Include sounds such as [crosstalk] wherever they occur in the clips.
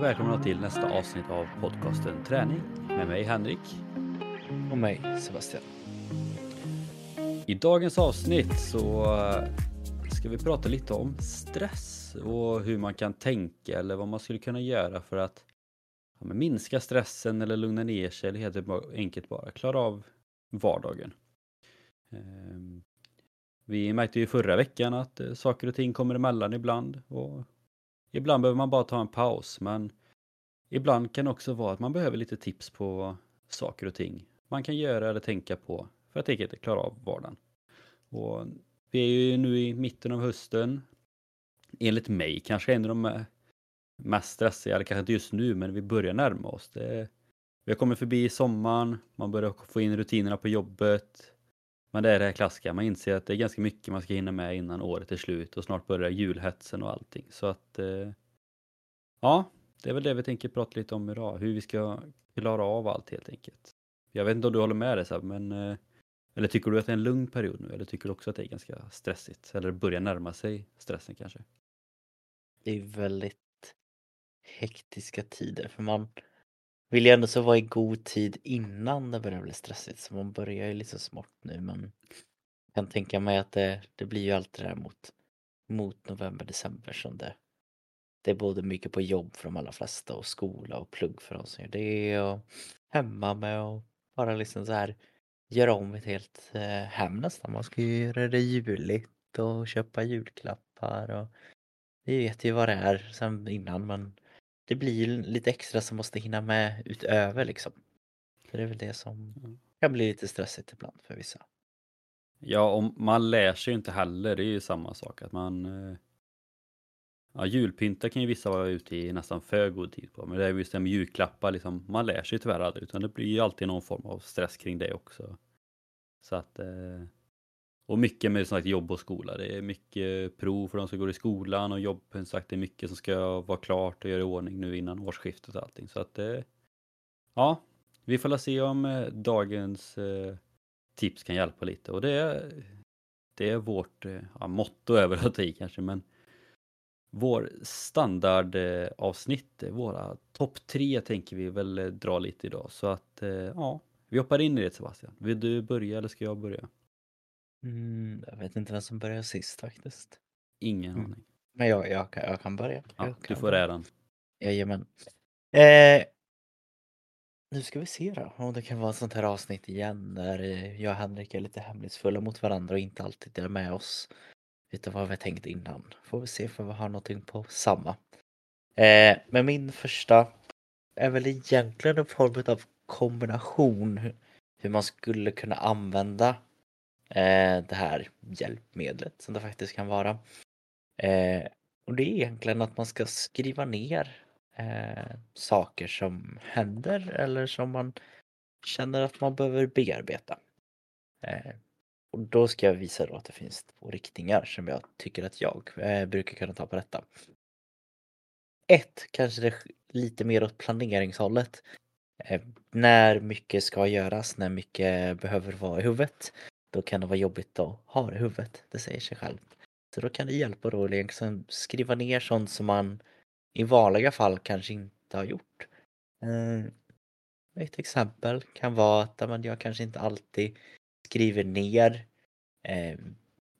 Och välkomna till nästa avsnitt av podcasten Träning med mig Henrik. Och mig Sebastian. I dagens avsnitt så eh, ska vi prata lite om stress och hur man kan tänka eller vad man skulle kunna göra för att ja, minska stressen eller lugna ner sig eller helt enkelt bara klara av vardagen. Ehm, vi märkte ju förra veckan att eh, saker och ting kommer emellan ibland och ibland behöver man bara ta en paus men ibland kan det också vara att man behöver lite tips på saker och ting man kan göra eller tänka på för att helt enkelt klara av vardagen. Och vi är ju nu i mitten av hösten. Enligt mig kanske en av de mest stressiga, eller kanske inte just nu, men vi börjar närma oss. Det, vi har kommit förbi sommaren, man börjar få in rutinerna på jobbet. Men det är det här klassiska, man inser att det är ganska mycket man ska hinna med innan året är slut och snart börjar julhetsen och allting. Så att, eh, ja, det är väl det vi tänker prata lite om idag, hur vi ska klara av allt helt enkelt. Jag vet inte om du håller med det men eh, eller tycker du att det är en lugn period nu eller tycker du också att det är ganska stressigt? Eller börjar närma sig stressen kanske? Det är väldigt hektiska tider för man vill ju ändå så vara i god tid innan det börjar bli stressigt så man börjar ju lite smått nu men jag kan tänka mig att det, det blir ju alltid det där mot, mot november, december som det det är både mycket på jobb för de allra flesta och skola och plugg för de som gör det och hemma med och bara liksom så här göra om ett helt eh, hem nästan. Man ska ju göra det juligt och köpa julklappar och vi vet ju vad det är sen innan men det blir ju lite extra som måste hinna med utöver liksom. Så det är väl det som mm. kan bli lite stressigt ibland för vissa. Ja, och man lär sig ju inte heller, det är ju samma sak att man eh, Ja, julpynta kan ju vissa vara ute i nästan för god tid på, men det är just det med julklappar, liksom, man lär sig tyvärr aldrig, utan det blir ju alltid någon form av stress kring det också. Så att, eh, och mycket med sagt, jobb och skola, det är mycket prov för de som går i skolan och jobb, som sagt, det är mycket som ska vara klart och göra i ordning nu innan årsskiftet och allting. Så att, eh, ja, vi får se om eh, dagens eh, tips kan hjälpa lite och det är, det är vårt ja, motto över att ta i kanske, men vår standardavsnitt, våra topp tre tänker vi väl dra lite idag. Så att ja, vi hoppar in i det Sebastian. Vill du börja eller ska jag börja? Mm, jag vet inte vem som börjar sist faktiskt. Ingen mm. aning. Men jag, jag, kan, jag kan börja. Ja, jag kan du får äran. Jajamän. Eh, nu ska vi se då om det kan vara ett sånt här avsnitt igen där eh, jag och Henrik är lite hemlighetsfulla mot varandra och inte alltid delar med oss utav vad vi tänkt innan. Får vi se för vi har någonting på samma. Eh, men min första är väl egentligen en form av kombination hur man skulle kunna använda Eh, det här hjälpmedlet som det faktiskt kan vara. Eh, och det är egentligen att man ska skriva ner eh, saker som händer eller som man känner att man behöver bearbeta. Eh, och då ska jag visa då att det finns två riktningar som jag tycker att jag eh, brukar kunna ta på detta. Ett, kanske det lite mer åt planeringshållet. Eh, när mycket ska göras, när mycket behöver vara i huvudet, då kan det vara jobbigt att ha det i huvudet, det säger sig självt. Så då kan det hjälpa då att liksom skriva ner sånt som man i vanliga fall kanske inte har gjort. Eh, ett exempel kan vara att jag kanske inte alltid skriver ner eh,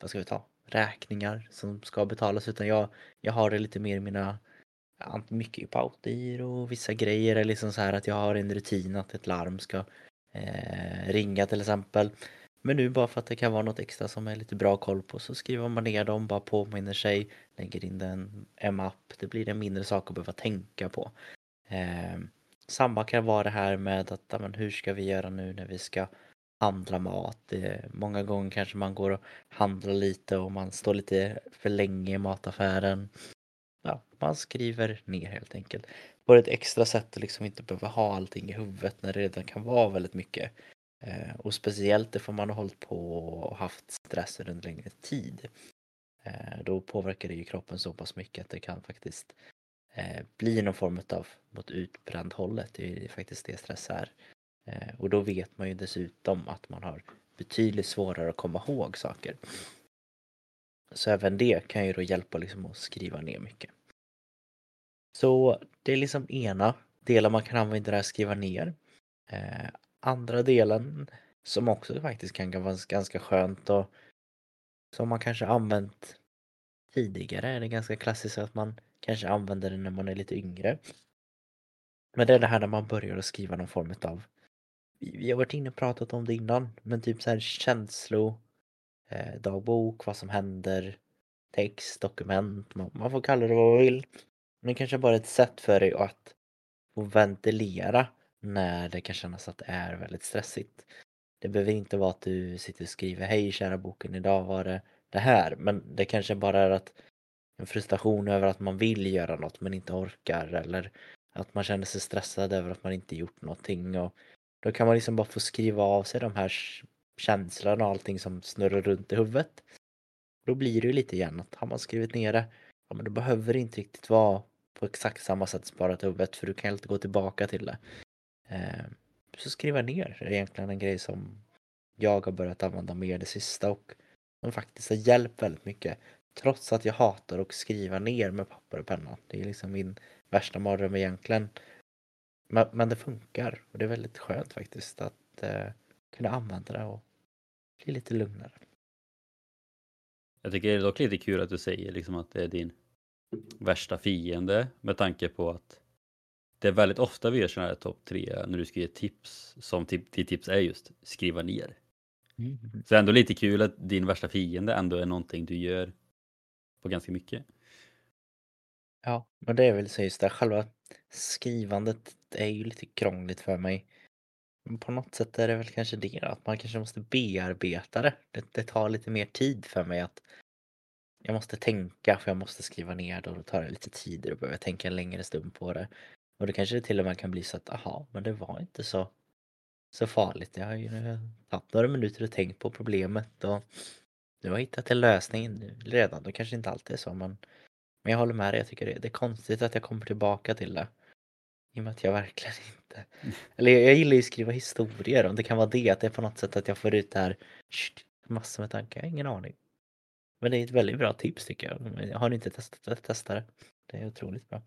vad ska vi ta, räkningar som ska betalas utan jag, jag har det lite mer i mina mycket på autogiro och vissa grejer är liksom så här att jag har en rutin att ett larm ska eh, ringa till exempel. Men nu bara för att det kan vara något extra som är lite bra koll på så skriver man ner dem, bara påminner sig, lägger in den en mapp. Det blir en mindre sak att behöva tänka på. Eh, samma kan vara det här med att amen, hur ska vi göra nu när vi ska handla mat. Många gånger kanske man går och handlar lite och man står lite för länge i mataffären. Ja, man skriver ner helt enkelt. På ett extra sätt att liksom inte behöva ha allting i huvudet när det redan kan vara väldigt mycket. Eh, och speciellt ifall man har hållit på och haft stress under längre tid. Eh, då påverkar det ju kroppen så pass mycket att det kan faktiskt eh, bli någon form av mot utbränd hållet. Det är faktiskt det stress är. Eh, och då vet man ju dessutom att man har betydligt svårare att komma ihåg saker. Så även det kan ju då hjälpa liksom att skriva ner mycket. Så det är liksom ena delen man kan använda det här skriva ner. Eh, Andra delen som också faktiskt kan vara ganska skönt och som man kanske använt tidigare är det ganska klassiskt att man kanske använder det när man är lite yngre. Men det är det här när man börjar att skriva någon form av vi har varit inne och pratat om det innan, men typ så här känslo, eh, dagbok, vad som händer, text, dokument, man, man får kalla det vad man vill. Men kanske bara ett sätt för dig att få ventilera när det kan kännas att det är väldigt stressigt. Det behöver inte vara att du sitter och skriver Hej kära boken, idag var det det här. Men det kanske bara är att en frustration över att man vill göra något men inte orkar eller att man känner sig stressad över att man inte gjort någonting. Och då kan man liksom bara få skriva av sig de här känslorna och allting som snurrar runt i huvudet. Då blir det ju lite igen att har man skrivit ner det, ja men då behöver det inte riktigt vara på exakt samma sätt sparat i huvudet för du kan alltid gå tillbaka till det. Eh, så skriva ner är egentligen en grej som jag har börjat använda mer det sista och som faktiskt har hjälpt väldigt mycket. Trots att jag hatar att skriva ner med papper och penna. Det är liksom min värsta mardröm egentligen. Men, men det funkar och det är väldigt skönt faktiskt att eh, kunna använda det och bli lite lugnare. Jag tycker det är dock lite kul att du säger liksom att det är din värsta fiende med tanke på att det är väldigt ofta vi gör sådana här topp tre när du ska ge tips som till tips är just skriva ner. Mm. Så ändå lite kul att din värsta fiende ändå är någonting du gör på ganska mycket. Ja, men det är väl så just det, själva skrivandet är ju lite krångligt för mig. Men på något sätt är det väl kanske det att man kanske måste bearbeta det. det. Det tar lite mer tid för mig att jag måste tänka för jag måste skriva ner det och då tar det lite tid och behöver tänka en längre stund på det. Och då kanske det till och med kan bli så att aha, men det var inte så, så farligt. Jag har ju tagit några minuter och tänkt på problemet och nu har jag hittat en lösning redan. Då kanske inte alltid är så men, men jag håller med dig. Jag tycker det, det är konstigt att jag kommer tillbaka till det. I och med att jag verkligen inte... [laughs] Eller jag, jag gillar ju att skriva historier om det kan vara det, att det är på något sätt att jag får ut det här massor med tankar, jag har ingen aning. Men det är ett väldigt bra tips tycker jag. Har ni inte testat det, testa det. Det är otroligt bra.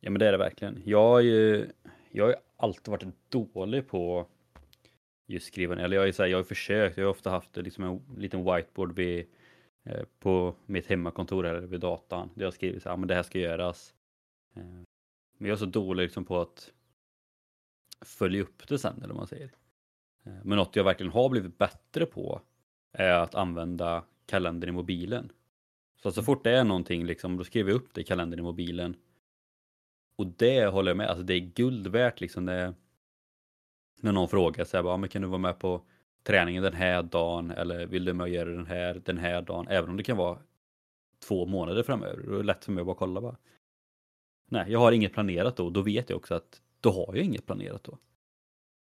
Ja men det är det verkligen. Jag har ju, jag har ju alltid varit dålig på just skriva Eller jag, är så här, jag har försökt, jag har ofta haft liksom en liten whiteboard vid, eh, på mitt hemmakontor eller vid datan. Där jag skrivit så här, men det här ska göras. Eh, men jag är så dålig liksom på att följa upp det sen eller vad man säger. Eh, men något jag verkligen har blivit bättre på är att använda kalendern i mobilen. Så så mm. fort det är någonting liksom, då skriver jag upp det i kalendern i mobilen. Och det håller jag med, alltså det är guld värt liksom. Det, när någon frågar så här, bara, ah, men kan du vara med på träningen den här dagen eller vill du med och göra den här den här dagen? Även om det kan vara två månader framöver. Då är det lätt för mig att bara kolla bara. Nej, jag har inget planerat då. Då vet jag också att då har jag inget planerat då.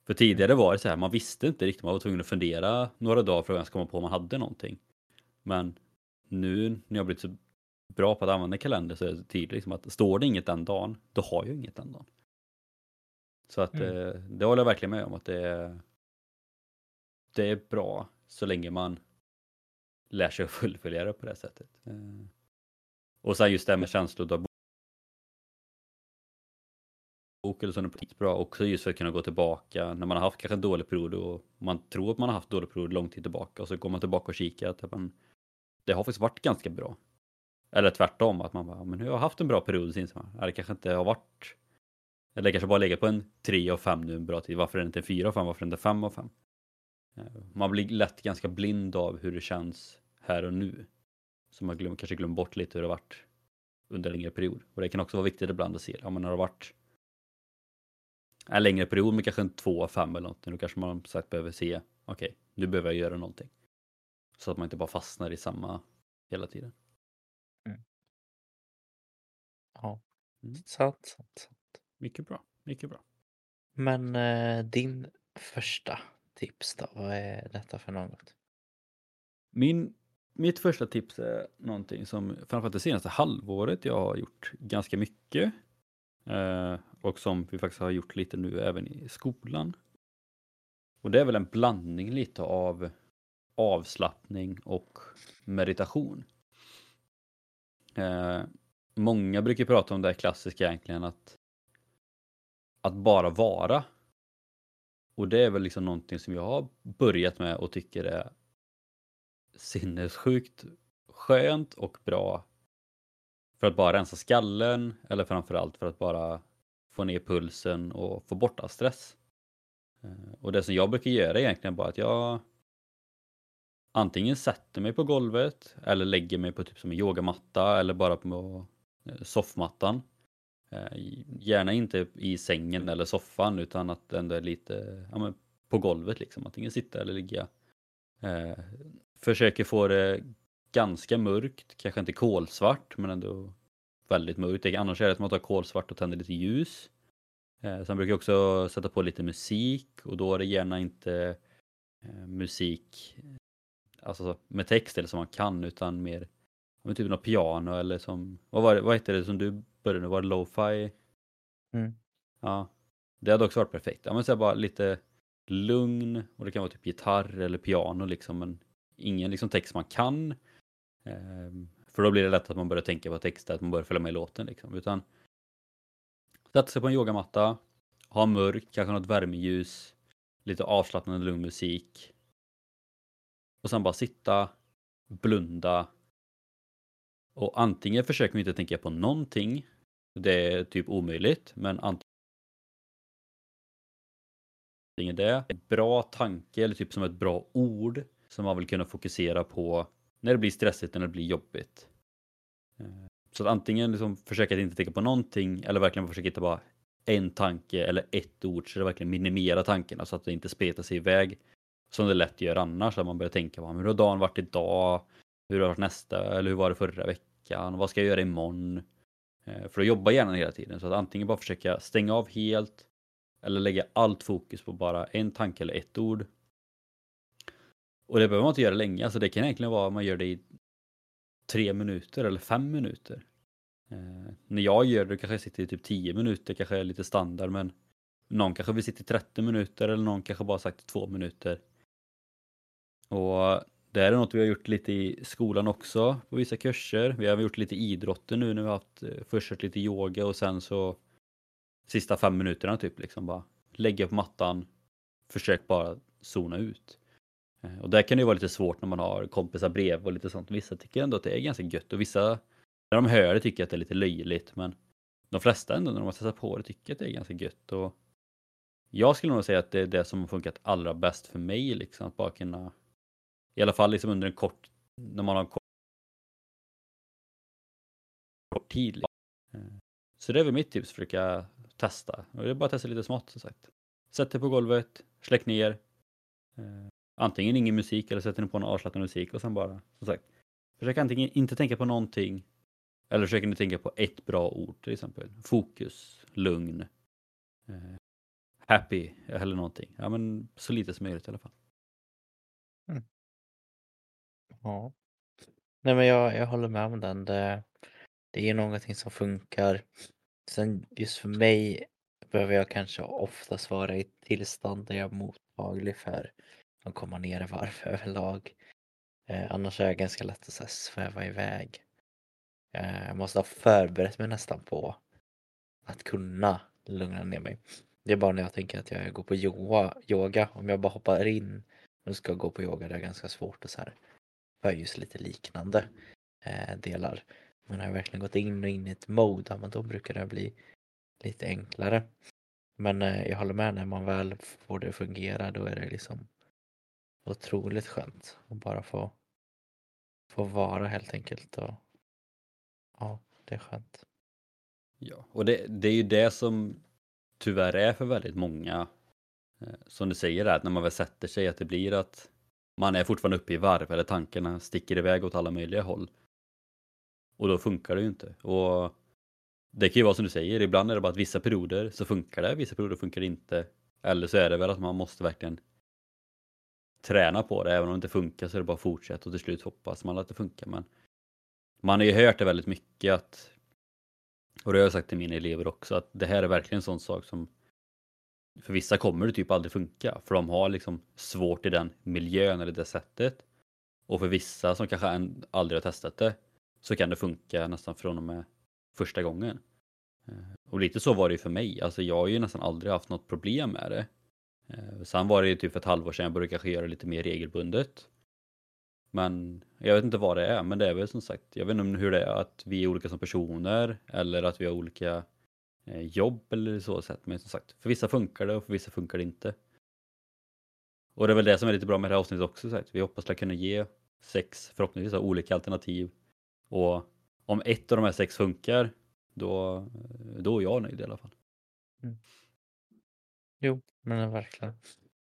För tidigare var det så här, man visste inte riktigt, man var tvungen att fundera några dagar för att ens komma på om man hade någonting. Men nu när jag blivit så bra på att använda kalender så är det tydligt liksom att står det inget den dagen, då har jag inget den dagen. Så att mm. Eh, det håller jag verkligen med om att det är, det är bra så länge man lär sig att [laughs] fullfölja det på det sättet. Eh, och sen just det här med känslodagbok eller så är bra också just för att kunna gå tillbaka när man har haft kanske en dålig period och man tror att man har haft dålig period lång tid tillbaka och så går man tillbaka och kikar att man, det har faktiskt varit ganska bra. Eller tvärtom, att man bara, men jag har haft en bra period sen man, det kanske inte har varit eller kanske bara legat på en 3 av 5 nu en bra tid. Varför är det inte en 4 av 5? Varför är det inte 5 av 5? Man blir lätt ganska blind av hur det känns här och nu. Så man glöm, kanske glömmer bort lite hur det har varit under en längre period. Och det kan också vara viktigt ibland att se, ja men har det varit en längre period med kanske en 2 av 5 eller någonting, då kanske man sagt behöver se, okej, okay, nu behöver jag göra någonting. Så att man inte bara fastnar i samma hela tiden. Mm. sant, sant, sant. Mycket bra, mycket bra. Men eh, din första tips då, vad är detta för något? Min, mitt första tips är någonting som framförallt det senaste halvåret jag har gjort ganska mycket. Eh, och som vi faktiskt har gjort lite nu även i skolan. Och det är väl en blandning lite av avslappning och meditation. Eh, många brukar prata om det här klassiska egentligen att att bara vara. Och det är väl liksom någonting som jag har börjat med och tycker är sinnessjukt skönt och bra för att bara rensa skallen eller framförallt för att bara få ner pulsen och få bort all stress. Eh, och det som jag brukar göra är egentligen bara att jag antingen sätter mig på golvet eller lägger mig på typ som en yogamatta eller bara på Eh, soffmattan. Eh, gärna inte i sängen eller soffan utan att ändå är lite ja, på golvet liksom. Antingen sitta eller ligga. Eh, försöker få det ganska mörkt, kanske inte kolsvart men ändå väldigt mörkt. Annars är det att man tar kolsvart och tänder lite ljus. Eh, sen brukar jag också sätta på lite musik och då är det gärna inte eh, musik alltså med text eller som man kan utan mer med typ något piano eller som, vad var det, vad heter det som du började med, var det lo-fi? Mm. Ja, det hade också varit perfekt. Ja men så bara lite lugn och det kan vara typ gitarr eller piano liksom men ingen liksom text man kan. Ehm, för då blir det lätt att man börjar tänka på texter, att man börjar följa med i låten liksom. Utan sätta sig på en yogamatta, ha mörkt, kanske något värmeljus, lite avslappnande lugn musik. Och sen bara sitta, blunda. Och antingen försöker man inte tänka på någonting. Det är typ omöjligt, men antingen det. En bra tanke eller typ som ett bra ord som man vill kunna fokusera på när det blir stressigt, när det blir jobbigt. Eh, så att antingen liksom försöka att inte tänka på någonting eller verkligen försöka hitta bara en tanke eller ett ord så det verkligen minimerar tankarna så alltså att det inte spretar sig iväg. Som det lätt gör annars, att man börjar tänka på hur har dagen varit idag? Hur har det varit nästa? Eller hur var det förra veckan? Vad ska jag göra imorgon? Eh, för att jobba hjärnan hela tiden. Så att antingen bara försöka stänga av helt eller lägga allt fokus på bara en tanke eller ett ord. Och det behöver man inte göra länge, alltså det kan egentligen vara att man gör det i tre minuter eller fem minuter. Eh, när jag gör det kanske jag sitter i typ tio minuter, kanske är lite standard men någon kanske vill sitta i 30 minuter eller någon kanske bara sagt två minuter. Och det här är något vi har gjort lite i skolan också på vissa kurser. Vi har gjort lite idrotter nu när vi har haft eh, först först lite yoga och sen så sista fem minuterna typ liksom bara lägga på mattan, försök bara zona ut. Eh, och där kan det ju vara lite svårt när man har kompisar brev och lite sånt. Vissa tycker ändå att det är ganska gött och vissa när de hör det tycker att det är lite löjligt men de flesta ändå när de har testat på det tycker att det är ganska gött. Och jag skulle nog säga att det är det som har funkat allra bäst för mig liksom att bara kunna i alla fall liksom under en kort när man har en kort, kort tid. Liksom. Eh, så det är väl mitt tips, försöka testa. Och det är bara att testa lite smått som sagt. Sätt dig på golvet, släck ner. Eh, antingen ingen musik eller sätter ni på någon avslappnad musik och sen bara, som sagt, försök antingen inte tänka på någonting eller försöker ni tänka på ett bra ord till exempel. Fokus, lugn, eh, happy eller någonting. Ja men så lite som möjligt i alla fall. Mm. Ja. Nej men jag, jag håller med om den. Det, det är någonting som funkar. Sen just för mig behöver jag kanske oftast vara i ett tillstånd där jag är mottaglig för att komma ner i varv [laughs] överlag. Eh, annars är jag ganska lätt att här, sväva iväg. Eh, jag måste ha förberett mig nästan på att kunna lugna ner mig. Det är bara när jag tänker att jag går på yoga, yoga om jag bara hoppar in och ska gå på yoga, det är ganska svårt att så här, för just lite liknande eh, delar. Men har jag verkligen gått in och in i ett mode, ja, då brukar det bli lite enklare. Men eh, jag håller med, när man väl får det att fungera då är det liksom otroligt skönt att bara få, få vara helt enkelt. Och, ja, det är skönt. Ja, och det, det är ju det som tyvärr är för väldigt många. Eh, som du säger, att när man väl sätter sig att det blir att man är fortfarande uppe i varv eller tankarna sticker iväg åt alla möjliga håll. Och då funkar det ju inte. Och det kan ju vara som du säger, ibland är det bara att vissa perioder så funkar det, vissa perioder funkar det inte. Eller så är det väl att man måste verkligen träna på det, även om det inte funkar så är det bara att fortsätta och till slut hoppas man att det funkar. Men man har ju hört det väldigt mycket att, och det har jag sagt till mina elever också, att det här är verkligen en sån sak som för vissa kommer det typ aldrig funka, för de har liksom svårt i den miljön eller det sättet. Och för vissa som kanske aldrig har testat det så kan det funka nästan från och med första gången. Eh, och lite så var det ju för mig, alltså jag har ju nästan aldrig haft något problem med det. Eh, sen var det ju typ för ett halvår sedan jag började kanske göra lite mer regelbundet. Men jag vet inte vad det är, men det är väl som sagt, jag vet inte hur det är att vi är olika som personer eller att vi har olika Eh, jobb eller så sätt. Men som sagt, för vissa funkar det och för vissa funkar det inte. Och det är väl det som är lite bra med det här avsnittet också. Sagt. Vi hoppas att kunna ge sex, förhoppningsvis, olika alternativ. Och om ett av de här sex funkar, då, då är jag nöjd i alla fall. Mm. Jo, men verkligen.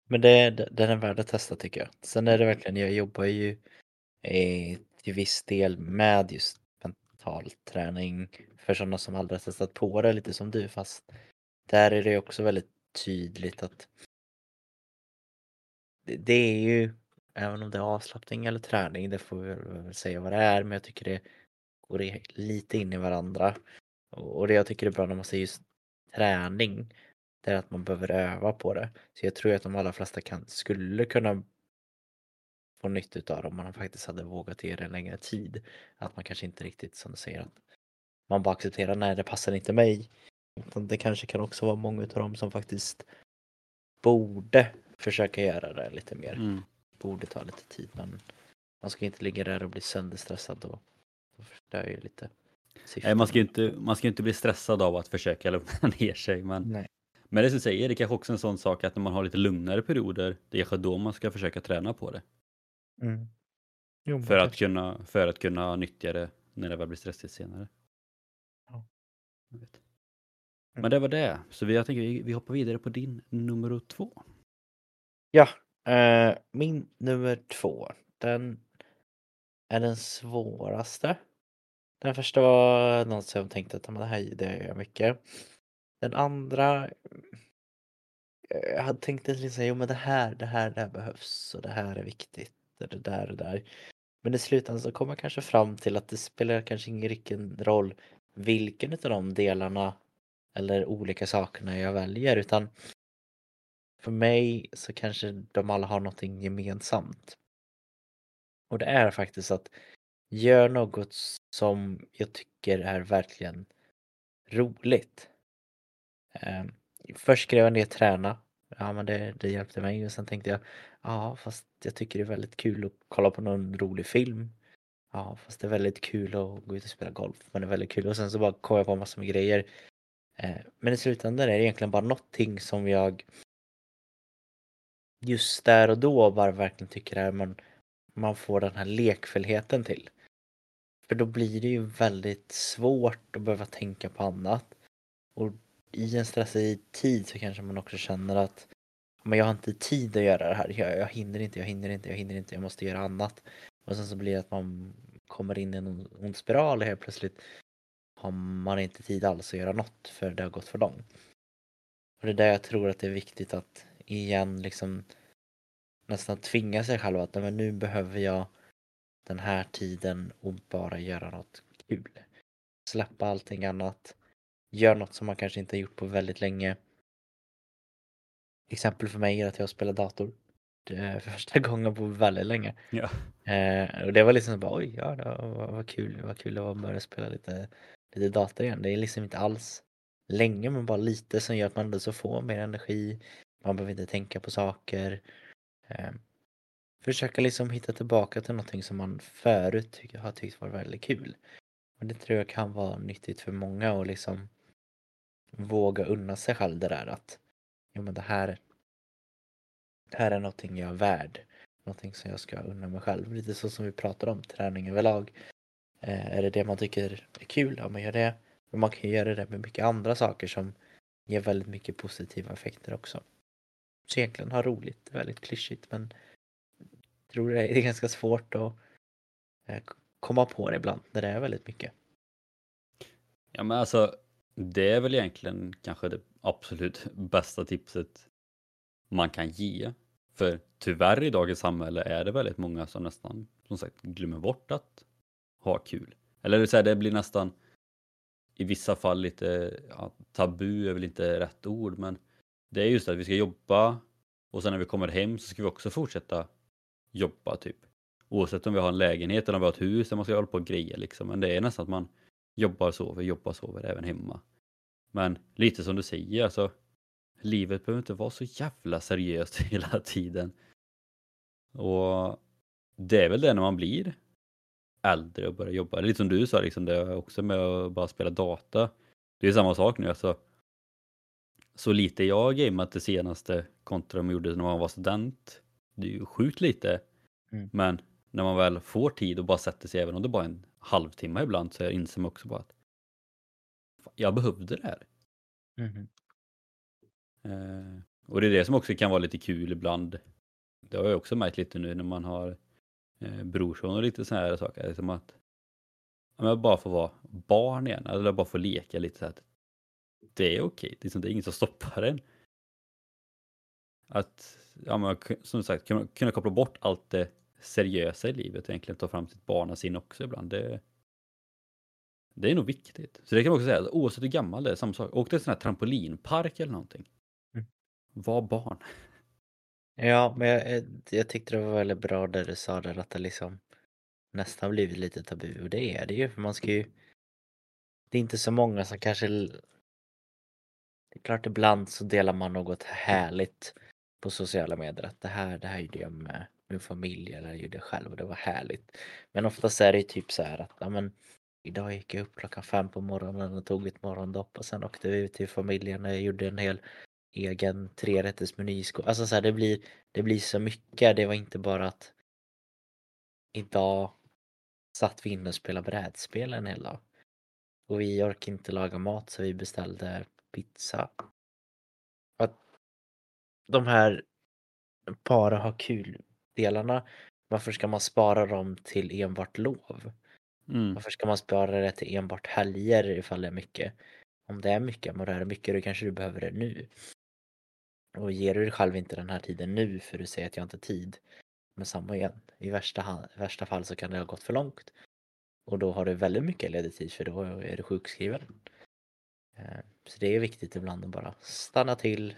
Men det, den är värd att testa tycker jag. Sen är det verkligen, jag jobbar ju eh, till viss del med just mental träning för sådana som aldrig har testat på det, lite som du, fast där är det också väldigt tydligt att det, det är ju, även om det är avslappning eller träning, det får vi väl säga vad det är, men jag tycker det går lite in i varandra. Och det jag tycker är bra när man säger just träning, det är att man behöver öva på det. Så jag tror att de allra flesta kan, skulle kunna få nytta av om man faktiskt hade vågat ge det en längre tid. Att man kanske inte riktigt som du säger att man bara accepterar nej det passar inte mig. Utan det kanske kan också vara många av dem som faktiskt borde försöka göra det lite mer. Mm. Borde ta lite tid men man ska inte ligga där och bli sönderstressad och, och förstör ju lite. Nej, man ska ju inte, man ska inte bli stressad av att försöka lugna [laughs] ner sig. Men, Nej. men det som säger, det kanske också en sån sak att när man har lite lugnare perioder, det är kanske då man ska försöka träna på det. Mm. Jo, för, att kunna, för att kunna nyttja det när det väl blir stressigt senare. Ja. Mm. Men det var det, så vi, jag tänker vi, vi hoppar vidare på din nummer två. Ja, eh, min nummer två, den är den svåraste. Den första var något som jag tänkte att det här det gör jag mycket. Den andra eh, jag hade tänkt att liksom, jo men det här, det här, det här behövs och det här är viktigt och det där och det där. Men i slutändan så kommer jag kanske fram till att det spelar kanske ingen riktig roll vilken av de delarna eller olika sakerna jag väljer utan för mig så kanske de alla har någonting gemensamt. Och det är faktiskt att gör något som jag tycker är verkligen roligt. Ehm, först skrev jag ner träna. Ja men det, det hjälpte mig och sen tänkte jag ja fast jag tycker det är väldigt kul att kolla på någon rolig film. Ja fast det är väldigt kul att gå ut och spela golf. Men det är väldigt kul och sen så bara kom jag på massor med grejer. Eh, men i slutändan är det egentligen bara någonting som jag just där och då bara verkligen tycker är man, man får den här lekfullheten till. För då blir det ju väldigt svårt att behöva tänka på annat. Och i en stressig tid så kanske man också känner att men jag har inte tid att göra det här. Jag, jag hinner inte, jag hinner inte, jag hinner inte, jag måste göra annat. Och sen så blir det att man kommer in i en ond spiral och helt plötsligt har man inte tid alls att göra något för det har gått för långt. Och det är där jag tror att det är viktigt att igen liksom nästan tvinga sig själv att men nu behöver jag den här tiden och bara göra något kul. Släppa allting annat. Gör något som man kanske inte har gjort på väldigt länge. Exempel för mig är att jag spelar dator. För första [laughs] gången på väldigt länge. Ja. Eh, och det var liksom bara oj, ja det var, var kul. Vad kul det var att börja spela lite, lite dator igen. Det är liksom inte alls länge men bara lite som gör att man ändå så får mer energi. Man behöver inte tänka på saker. Eh, försöka liksom hitta tillbaka till någonting som man förut har tyckt var väldigt kul. Och det tror jag kan vara nyttigt för många och liksom våga unna sig själv det där att jo men det här det här är någonting jag är värd. Någonting som jag ska unna mig själv. Lite så som vi pratar om träning överlag. Eh, är det det man tycker är kul, ja man gör det. Men man kan göra det med mycket andra saker som ger väldigt mycket positiva effekter också. Så egentligen ha roligt, väldigt klyschigt men jag tror det är [laughs] ganska svårt att eh, komma på det ibland när det är väldigt mycket. Ja men alltså det är väl egentligen kanske det absolut [laughs] bästa tipset man kan ge. För tyvärr i dagens samhälle är det väldigt många som nästan som sagt glömmer bort att ha kul. Eller det, säga, det blir nästan i vissa fall lite ja, tabu är väl inte rätt ord men det är just att vi ska jobba och sen när vi kommer hem så ska vi också fortsätta jobba typ. Oavsett om vi har en lägenhet eller om vi har ett hus där man ska hålla på och greja liksom. Men det är nästan att man jobbar, sover, jobbar, sover även hemma. Men lite som du säger, alltså livet behöver inte vara så jävla seriöst [laughs] hela tiden. Och det är väl det när man blir äldre och börjar jobba. Lite som du sa, liksom, det är också med att bara spela data. Det är samma sak nu. Alltså, så lite jag har gameat det senaste kontra de gjorde när man var student. Det är ju sjukt lite. Mm. Men när man väl får tid och bara sätter sig, även om det bara är en halvtimme ibland, så inser man också bara att jag behövde det här. Mhm. Eh, och det är det som också kan vara lite kul ibland. Det har jag också märkt lite nu när man har eh, brorson och lite sådana här saker. Liksom att ja, bara få vara barn igen, eller bara få leka lite så här. att Det är okej, liksom, det är inget som stoppar en. Att, ja, men, som sagt, kunna, kunna koppla bort allt det seriösa i livet egentligen ta fram sitt barnasinne också ibland. Det, det är nog viktigt. Så det kan man också säga, oavsett hur gammal det är, samma sak. Åk till en sån här trampolinpark eller någonting. Mm. Var barn. Ja, men jag, eh, jag tyckte det var väldigt bra där du sa där att det liksom nästan blivit lite tabu och det är det ju för man ska ju Det är inte så många som kanske Det är klart ibland så delar man något härligt på sociala medier att det här, det här gjorde jag med min familj eller jag gjorde jag själv och det var härligt. Men oftast är det ju typ så här att ja, men idag gick jag upp klockan fem på morgonen och tog ett morgondopp och sen åkte vi ut till familjen och jag gjorde en hel egen trerättersmeny Alltså så här, det blir, det blir så mycket. Det var inte bara att idag satt vi inne och spelade brädspel en hel dag. Och vi orkade inte laga mat så vi beställde pizza. Att de här bara ha kul-delarna, varför ska man spara dem till enbart lov? Mm. Varför ska man spara det till enbart helger ifall det är mycket? Om det är mycket, men det är mycket, då kanske du behöver det nu. Och ger du dig själv inte den här tiden nu för du säger att jag inte har tid. Men samma igen, i värsta, i värsta fall så kan det ha gått för långt. Och då har du väldigt mycket ledig tid för då är du sjukskriven. Eh, så det är viktigt ibland att bara stanna till,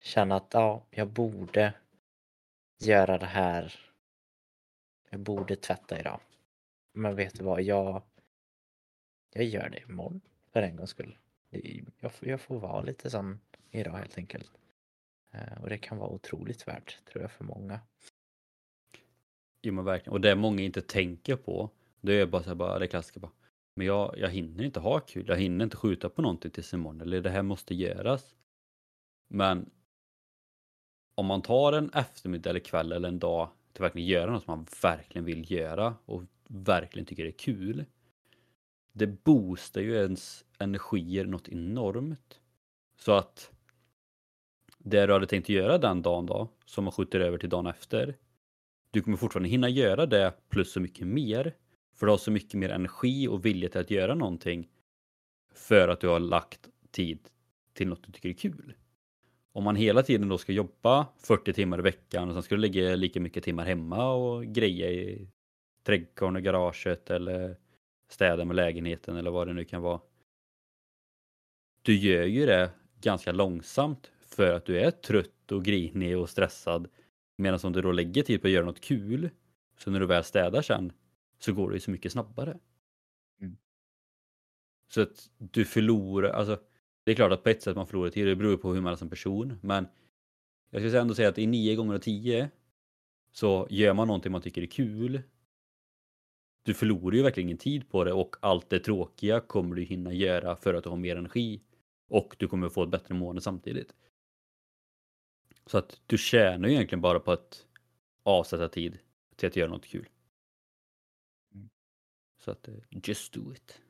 känna att ja, jag borde göra det här. Jag borde tvätta idag. Men vet du vad, jag, jag gör det imorgon för en gångs skull. Jag, får- jag får vara lite sån idag helt enkelt. Eh, och det kan vara otroligt värt tror jag för många. Jo men verkligen. Och det många inte tänker på, det är bara så här, bara, det klassiska bara. Men jag, jag hinner inte ha kul, jag hinner inte skjuta på någonting tills imorgon, eller det här måste göras. Men om man tar en eftermiddag eller kväll eller en dag till att verkligen göra något som man verkligen vill göra och verkligen tycker är kul. Det boostar ju ens energier något enormt. Så att det du hade tänkt göra den dagen då, som man skjuter över till dagen efter, du kommer fortfarande hinna göra det plus så mycket mer. För du har så mycket mer energi och vilja till att göra någonting. För att du har lagt tid till något du tycker är kul. Om man hela tiden då ska jobba 40 timmar i veckan och sen ska du lägga lika mycket timmar hemma och greja i trädgården och garaget eller städa med lägenheten eller vad det nu kan vara. Du gör ju det ganska långsamt för att du är trött och grinig och stressad. Medan om du då lägger tid på att göra något kul, så när du väl städar sen, så går det ju så mycket snabbare. Mm. Så att du förlorar, alltså det är klart att på ett sätt man förlorar tid, det beror ju på hur man är som person, men jag skulle ändå säga att i nio gånger av tio så gör man någonting man tycker är kul. Du förlorar ju verkligen tid på det och allt det tråkiga kommer du hinna göra för att du har mer energi och du kommer få ett bättre mående samtidigt. Så att du tjänar ju egentligen bara på att avsätta tid till att göra något kul. Mm. Så att eh, just do it.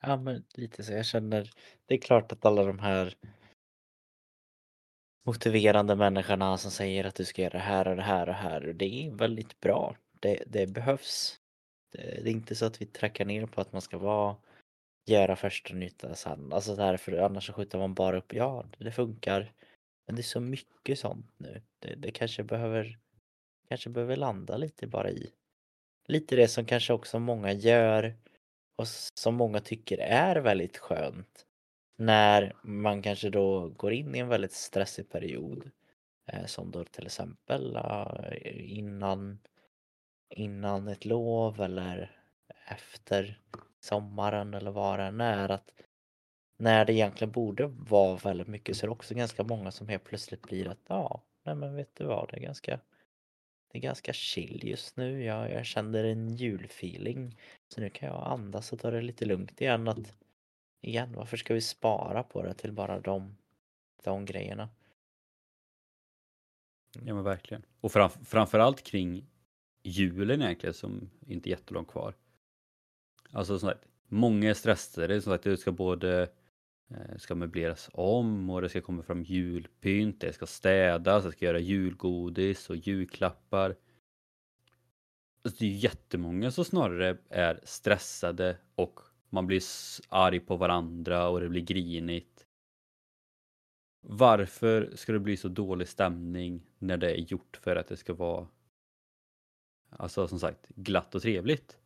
Ja men lite så, jag känner, det är klart att alla de här motiverande människorna som säger att du ska göra det här och det här och det här, det är väldigt bra. Det, det behövs. Eh, det, är inte så att vi trackar ner på att man ska vara göra första nytta sen. Alltså därför, annars så skjuter man bara upp, ja det funkar. Men det är så mycket sånt nu. Det, det kanske behöver kanske behöver landa lite bara i lite det som kanske också många gör och som många tycker är väldigt skönt när man kanske då går in i en väldigt stressig period eh, som då till exempel eh, innan innan ett lov eller efter sommaren eller vad det än är. Att när det egentligen borde vara väldigt mycket så är det också ganska många som helt plötsligt blir att ja, nej men vet du vad, det är ganska det är ganska chill just nu. Jag, jag känner en julfeeling. Så nu kan jag andas och ta det lite lugnt igen. Att, igen, varför ska vi spara på det till bara de, de grejerna? Ja men verkligen. Och fram, framförallt kring julen egentligen som inte är jättelångt kvar. Alltså som sagt, många är stressade. Som sagt, det ska både eh, ska möbleras om och det ska komma fram julpynt, det ska städas, det ska göra julgodis och julklappar. Alltså det är jättemånga som snarare är stressade och man blir arg på varandra och det blir grinigt. Varför ska det bli så dålig stämning när det är gjort för att det ska vara Alltså som sagt glatt och trevligt.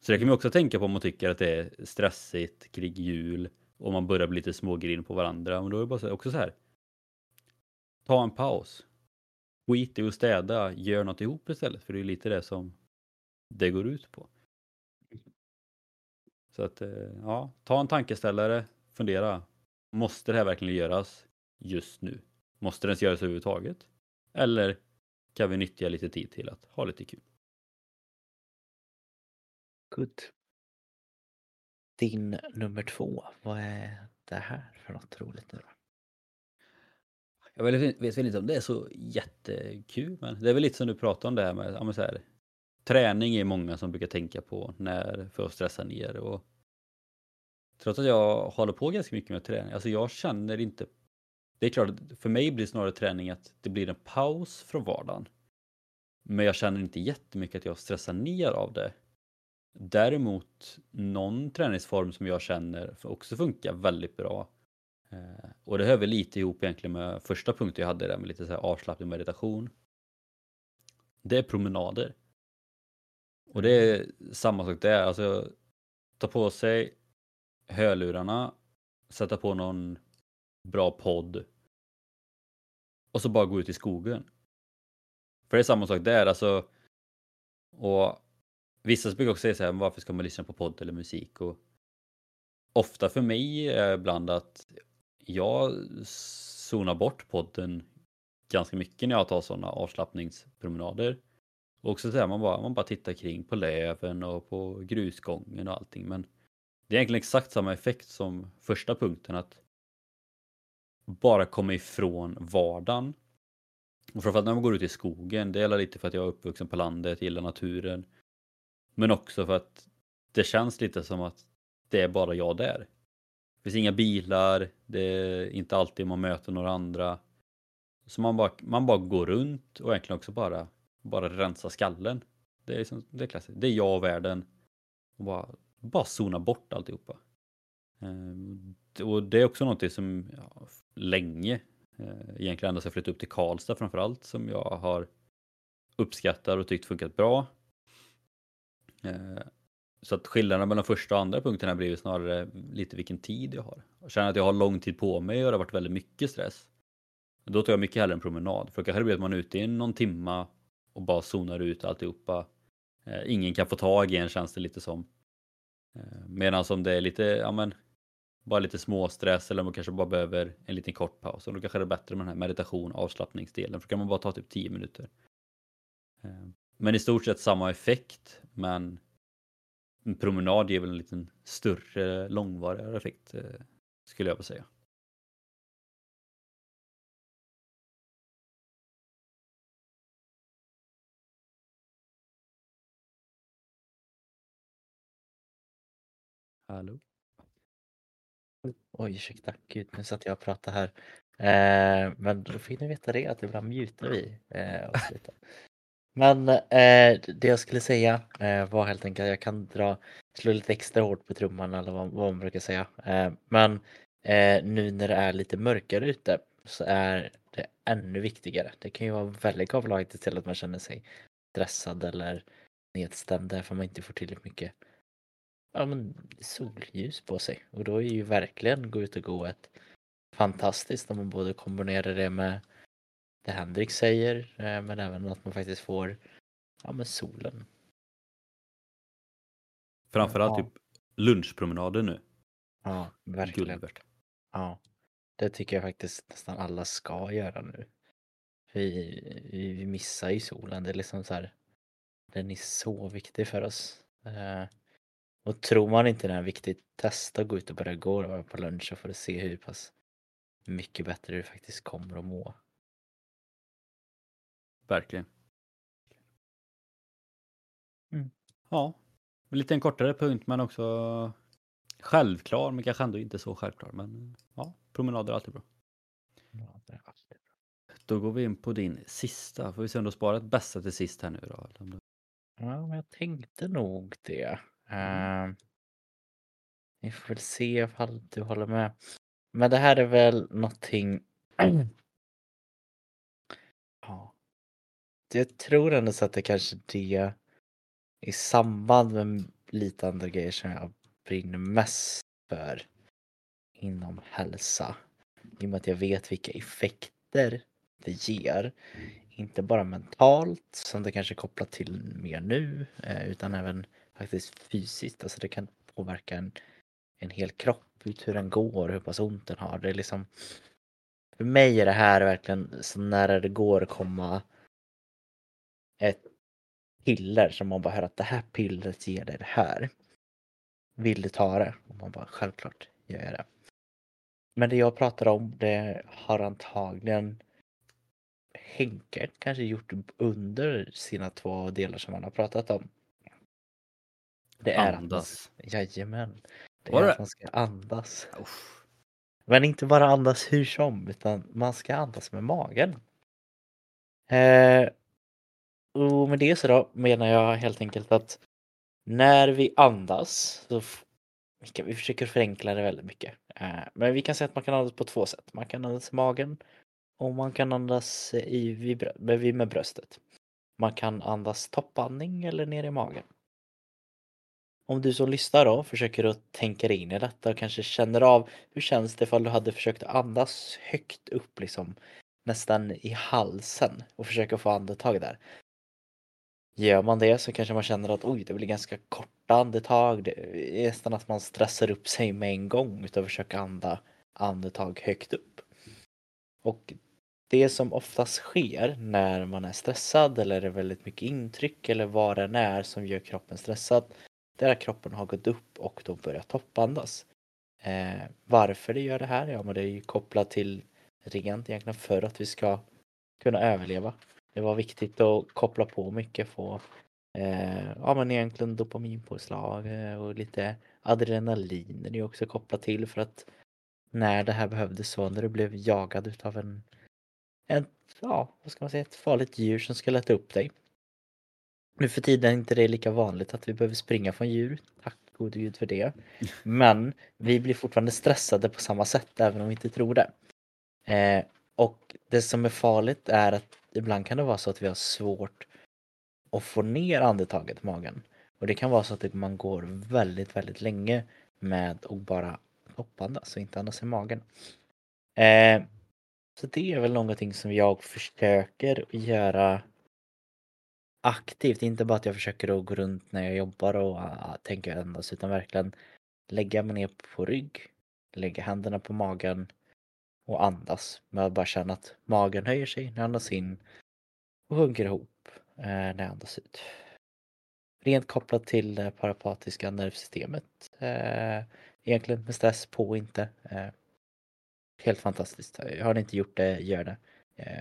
Så det kan man också tänka på om man tycker att det är stressigt kring jul och man börjar bli lite smågrin på varandra. Men då är det bara också så här. Ta en paus. Skit i att städa, gör något ihop istället. För det är lite det som det går ut på. Så att eh, ja, ta en tankeställare, fundera. Måste det här verkligen göras just nu? Måste det ens göras överhuvudtaget? Eller kan vi nyttja lite tid till att ha lite kul? Good. Din nummer två, vad är det här för något roligt nu då? Jag vet, vet väl inte om det är så jättekul, men det är väl lite som du pratade om det här med, ja, så här, träning är många som brukar tänka på när för att stressa ner och trots att jag håller på ganska mycket med träning, alltså jag känner inte det är klart, för mig blir snarare träning att det blir en paus från vardagen. Men jag känner inte jättemycket att jag stressar ner av det. Däremot någon träningsform som jag känner också funkar väldigt bra. Eh, och det hör väl lite ihop egentligen med första punkten jag hade där med lite så här avslappning meditation. Det är promenader. Och det är samma sak där, alltså ta på sig hörlurarna, sätta på någon bra podd och så bara gå ut i skogen. För det är samma sak där, alltså. Och vissa brukar också säga så här, varför ska man lyssna på podd eller musik? Och ofta för mig är ibland att jag zonar bort podden ganska mycket när jag tar sådana avslappningspromenader. Och också så här, man bara, man bara tittar kring på löven och på grusgången och allting. Men det är egentligen exakt samma effekt som första punkten att bara komma ifrån vardagen. Och framförallt när man går ut i skogen, det gäller lite för att jag är uppvuxen på landet, gillar naturen. Men också för att det känns lite som att det är bara jag där. Det finns inga bilar, det är inte alltid man möter några andra. Så man bara, man bara går runt och egentligen också bara, bara rensa skallen. Det är, liksom, det är klassiskt. Det är jag och världen. Och bara, bara zona bort alltihopa. Ehm, och det är också någonting som ja, länge, eh, egentligen ända sedan jag flyttade upp till Karlstad framförallt, som jag har uppskattat och tyckt funkat bra. Eh, så att skillnaden mellan första och andra punkten har blivit snarare lite vilken tid jag har. Jag känner att jag har lång tid på mig och det har varit väldigt mycket stress. Då tar jag mycket hellre en promenad. För då kanske det blir att man är ute i någon timma och bara zonar ut alltihopa. Eh, ingen kan få tag i en känns det lite som. Medan om det är lite, ja men bara lite småstress eller man kanske bara behöver en liten kort paus. Och då kanske det är bättre med den här meditation avslappningsdelen för då kan man bara ta typ 10 minuter. Ehm, men i stort sett samma effekt men en promenad ger väl en liten större långvarigare effekt eh, skulle jag vilja säga. Hallå? Oj, ursäkta. Gud, nu satt jag och pratade här. Eh, men då fick ni veta det, att ibland mutar vi eh, och slutar. Men eh, det jag skulle säga eh, var helt enkelt att jag kan dra, slå lite extra hårt på trumman eller vad, vad man brukar säga. Eh, men eh, nu när det är lite mörkare ute så är det ännu viktigare. Det kan ju vara väldigt avlagt till att man känner sig stressad eller nedstämd därför man inte får tillräckligt mycket ja, men solljus på sig. Och då är ju verkligen gå ut och gå ett fantastiskt om man både kombinerar det med det Henrik säger eh, men även att man faktiskt får ja, men solen. Framförallt Ja. typ lunchpromenader nu. Ja, verkligen. Guld värt. Ja, det tycker jag faktiskt nästan alla ska göra nu. Vi, vi, vi missar ju solen, det är liksom så här. Den är så viktig för oss. Och tror man inte den är viktig, testa att gå ut och börja gå och vara på lunch så får du se hur pass mycket bättre du faktiskt kommer att må. Verkligen. Mm. Ja, en lite en kortare punkt men också självklar men kanske ändå inte så självklar. Men ja, promenader är alltid bra. Ja, det är alltid bra. Då går vi in på din sista. Får vi se om du har sparat bästa till sist här nu då? Ja, men jag tänkte nog det. Uh, vi får väl se ifall du håller med. Men det här är väl någonting... [clears throat] ja. Jag tror ändå så att det kanske det i samband med lite andra grejer som jag brinner mest för inom hälsa. I och med att jag vet vilka effekter det ger. Inte bara mentalt som det kanske är kopplat till mer nu eh, utan även faktiskt fysiskt. Alltså det kan påverka en, en hel kropp, ut hur den går, hur pass ont den har. Det är liksom för mig är det här verkligen så nära det går att komma ett piller som man bara hör att det här pillret ger dig det här. Vill du ta det? Och man bara självklart gör jag det. Men det jag pratar om det har antagligen Henke kanske gjort under sina två delar som han har pratat om. Det är att man, Andas. jajamän. Det Var är det? att man ska andas. Uff. Men inte bara andas hur som, utan man ska andas med magen. Eh, och med det så då menar jag helt enkelt att när vi andas, så vi, kan, vi försöker förenkla det väldigt mycket. Eh, men vi kan säga att man kan andas på två sätt. Man kan andas i magen och man kan andas i, vid- med bröstet. Man kan andas toppandning eller ner i magen. Om du som lyssnar då försöker att tänka dig in i detta och kanske känner av hur känns det ifall du hade försökt att andas högt upp liksom nästan i halsen och försöka få andetag där. Gör man det så kanske man känner att oj, det blir ganska korta andetag. Det är nästan att man stressar upp sig med en gång utan att försöka anda andetag högt upp. Och det som oftast sker när man är stressad eller är väldigt mycket intryck eller vad det än är som gör kroppen stressad där kroppen har gått upp och då börjar toppandas. Eh, varför det gör det här? Ja, men det är ju kopplat till rent egentligen för att vi ska kunna överleva. Det var viktigt att koppla på mycket, få eh, ja, men egentligen dopaminpåslag eh, och lite adrenalin är det ju också kopplat till för att när det här behövdes så när du blev jagad utav en, en ja, vad ska man säga, ett farligt djur som skulle äta upp dig. Nu för tiden är inte det lika vanligt att vi behöver springa från djur. Tack gode gud för det. Men vi blir fortfarande stressade på samma sätt även om vi inte tror det. Eh, och det som är farligt är att ibland kan det vara så att vi har svårt att få ner andetaget i magen. Och det kan vara så att man går väldigt, väldigt länge med att bara hoppandas och inte andas i magen. Eh, så det är väl någonting som jag försöker göra aktivt, inte bara att jag försöker att gå runt när jag jobbar och ah, ah, uh, tänka andas utan verkligen lägga mig ner på rygg, lägga händerna på magen och andas med att bara känna att magen höjer sig när jag andas in och sjunker ihop eh, när jag andas ut. Rent kopplat till det parapatiska nervsystemet. Eh, egentligen med stress på och inte. Eh, helt fantastiskt. Har ni inte gjort det, gör det.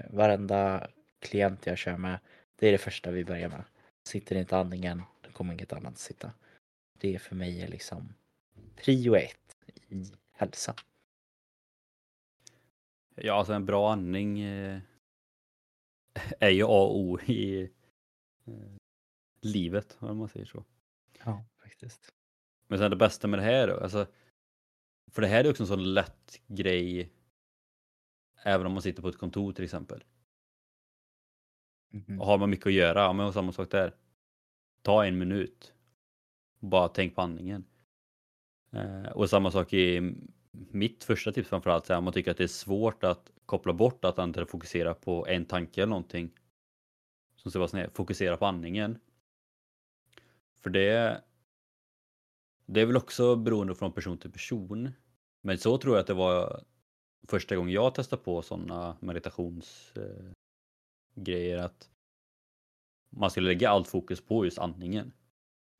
Varenda klient jag kör med det är det första vi börjar med. Sitter inte andningen, då kommer inget annat sitta. Det är för mig är liksom prio ett i hälsa. Ja, alltså en bra andning eh, [laughs] är ju A och O i eh, livet, om man säger så. Ja, faktiskt. Men sen det bästa med det här då, alltså, för det här är också en sån lätt grej även om man sitter på ett kontor till exempel. Mm. Och har man mycket att göra, ja men samma sak där. Ta en minut. Bara tänk på andningen. Eh, och samma sak i mitt första tips framförallt, om man tycker att det är svårt att koppla bort att andra fokusera på en tanke eller någonting. Som Sebastian är, fokusera på andningen. För det Det är väl också beroende från person till person. Men så tror jag att det var första gången jag testade på sådana meditations... Eh, meditationsgrejer att man skulle lägga allt fokus på just andningen.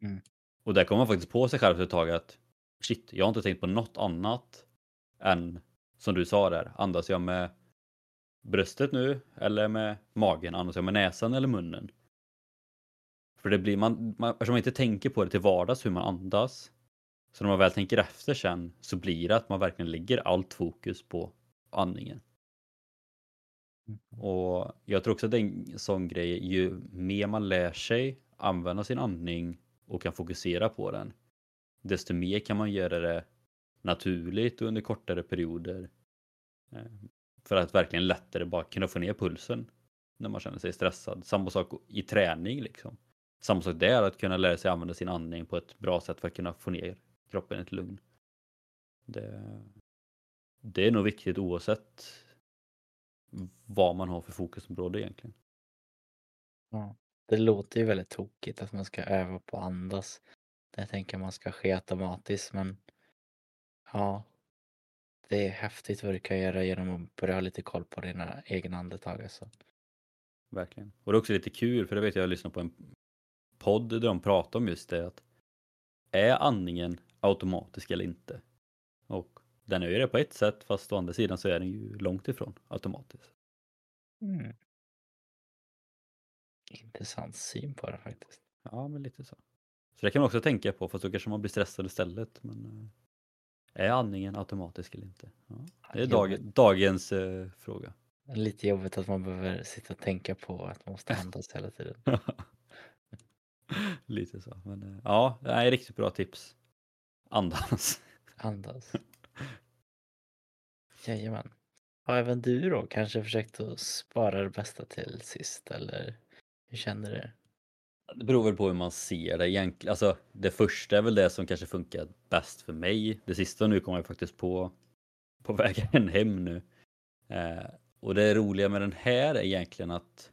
Mm. Och där kom man faktiskt på sig själv ett tag att shit, jag har inte tänkt på något annat än som du sa där, andas jag med bröstet nu eller med magen, andas jag med näsan eller munnen? För det blir man, man eftersom man inte tänker på det till vardags hur man andas så när man väl tänker efter sen så blir det att man verkligen lägger allt fokus på andningen. Och jag tror också att det är en sån grej, ju mer man lär sig använda sin andning och kan fokusera på den, desto mer kan man göra det naturligt och under kortare perioder. Eh, för att verkligen lättare bara kunna få ner pulsen när man känner sig stressad. Samma sak i träning liksom. Samma sak där, att kunna lära sig använda sin andning på ett bra sätt för att kunna få ner kroppen i ett lugn. Det, det är nog viktigt oavsett vad man har för fokusområde egentligen. Ja. Det låter ju väldigt tokigt att man ska öva på att andas. Jag tänker man ska ske automatiskt men ja, det är häftigt vad du kan göra genom att börja ha lite koll på dina egna andetag. Alltså. Verkligen. Och det är också lite kul, för det vet jag, jag lyssnade på en podd där de pratar om just det att är andningen automatisk eller inte? Den är ju det på ett sätt, fast å andra sidan så är den ju långt ifrån automatisk. Mm. Intressant syn på det faktiskt. Ja, men lite så. Så det kan man också tänka på, fast då kanske man blir stressad istället. Men eh, är andningen automatisk eller inte? Ja, det är dag, dagens eh, fråga. Lite jobbigt att man behöver sitta och tänka på att man måste andas hela tiden. [laughs] lite så. Men eh, ja, det är riktigt bra tips. Andas. Andas. [laughs] Jajamän. Har även du då kanske försökt att spara det bästa till sist eller hur känner du? Det beror väl på hur man ser det egentligen. Alltså, det första är väl det som kanske funkar bäst för mig. Det sista nu kommer jag faktiskt på på [laughs] vägen hem nu. Eh, och det roliga med den här är egentligen att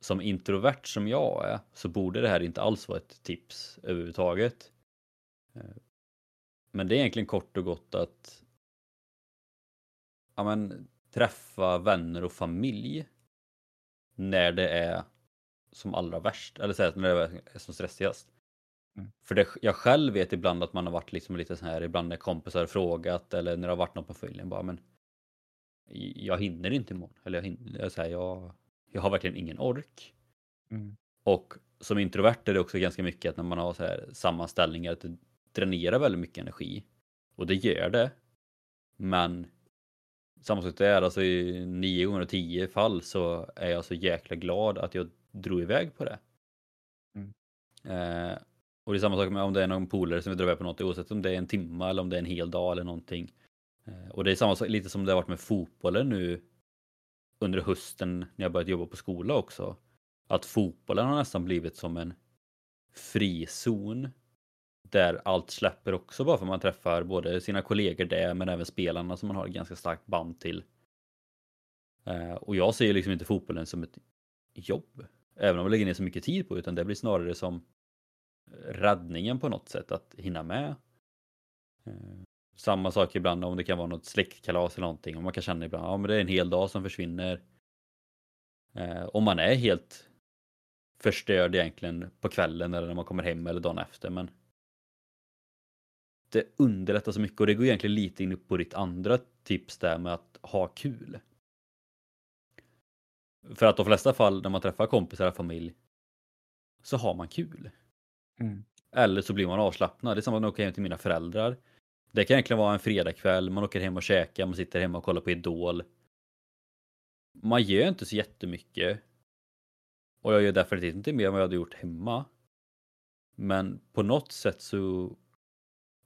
som introvert som jag är så borde det här inte alls vara ett tips överhuvudtaget. Eh, men det är egentligen kort och gott att ja, men, träffa vänner och familj när det är som allra värst, eller så här, när det är som stressigast. Mm. För det, jag själv vet ibland att man har varit liksom lite så här, ibland när kompisar frågat eller när det har varit något på familjen bara men jag hinner inte imorgon. Eller jag, hinner, jag, så här, jag, jag har verkligen ingen ork. Mm. Och som introvert är det också ganska mycket att när man har så här sammanställningar att dränerar väldigt mycket energi. Och det gör det. Men samma sak där, alltså i nio gånger av tio fall så är jag så jäkla glad att jag drog iväg på det. Mm. Eh, och det är samma sak med om det är någon polare som vill dra iväg på något oavsett om det är en timme eller om det är en hel dag eller någonting. Eh, och det är samma sak lite som det har varit med fotbollen nu under hösten när jag börjat jobba på skola också. Att fotbollen har nästan blivit som en frizon där allt släpper också bara för man träffar både sina kollegor där men även spelarna som man har ett ganska starkt band till. Eh, och jag ser liksom inte fotbollen som ett jobb. Även om jag lägger ner så mycket tid på utan det blir snarare som räddningen på något sätt att hinna med. Eh, Samma sak ibland om det kan vara något släktkalas eller någonting och man kan känna ibland, ja men det är en hel dag som försvinner. Eh, Om man är helt förstörd egentligen på kvällen eller när man kommer hem eller dagen efter men det underlättar så mycket och det går egentligen lite in på ditt andra tips där med att ha kul. För att de flesta fall när man träffar kompisar och familj så har man kul. Mm. Eller så blir man avslappnad. Det är samma när jag åker hem till mina föräldrar. Det kan egentligen vara en fredagkväll, man åker hem och käkar, man sitter hemma och kollar på Idol. Man gör inte så jättemycket. Och jag gör definitivt inte mer än vad jag hade gjort hemma. Men på något sätt så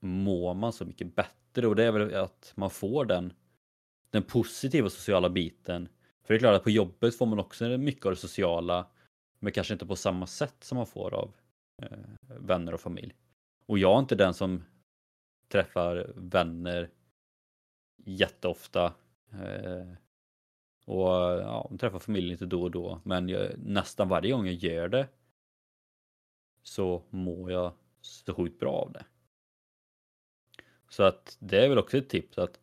mår man så mycket bättre och det är väl att man får den, den positiva sociala biten. För det är klart att på jobbet får man också mycket av det sociala men kanske inte på samma sätt som man får av eh, vänner och familj. Och jag är inte den som träffar vänner jätteofta. Eh, och ja, träffar familjen lite då och då. Men jag, nästan varje gång jag gör det så mår jag så sjukt bra av det. Så att det är väl också ett tips att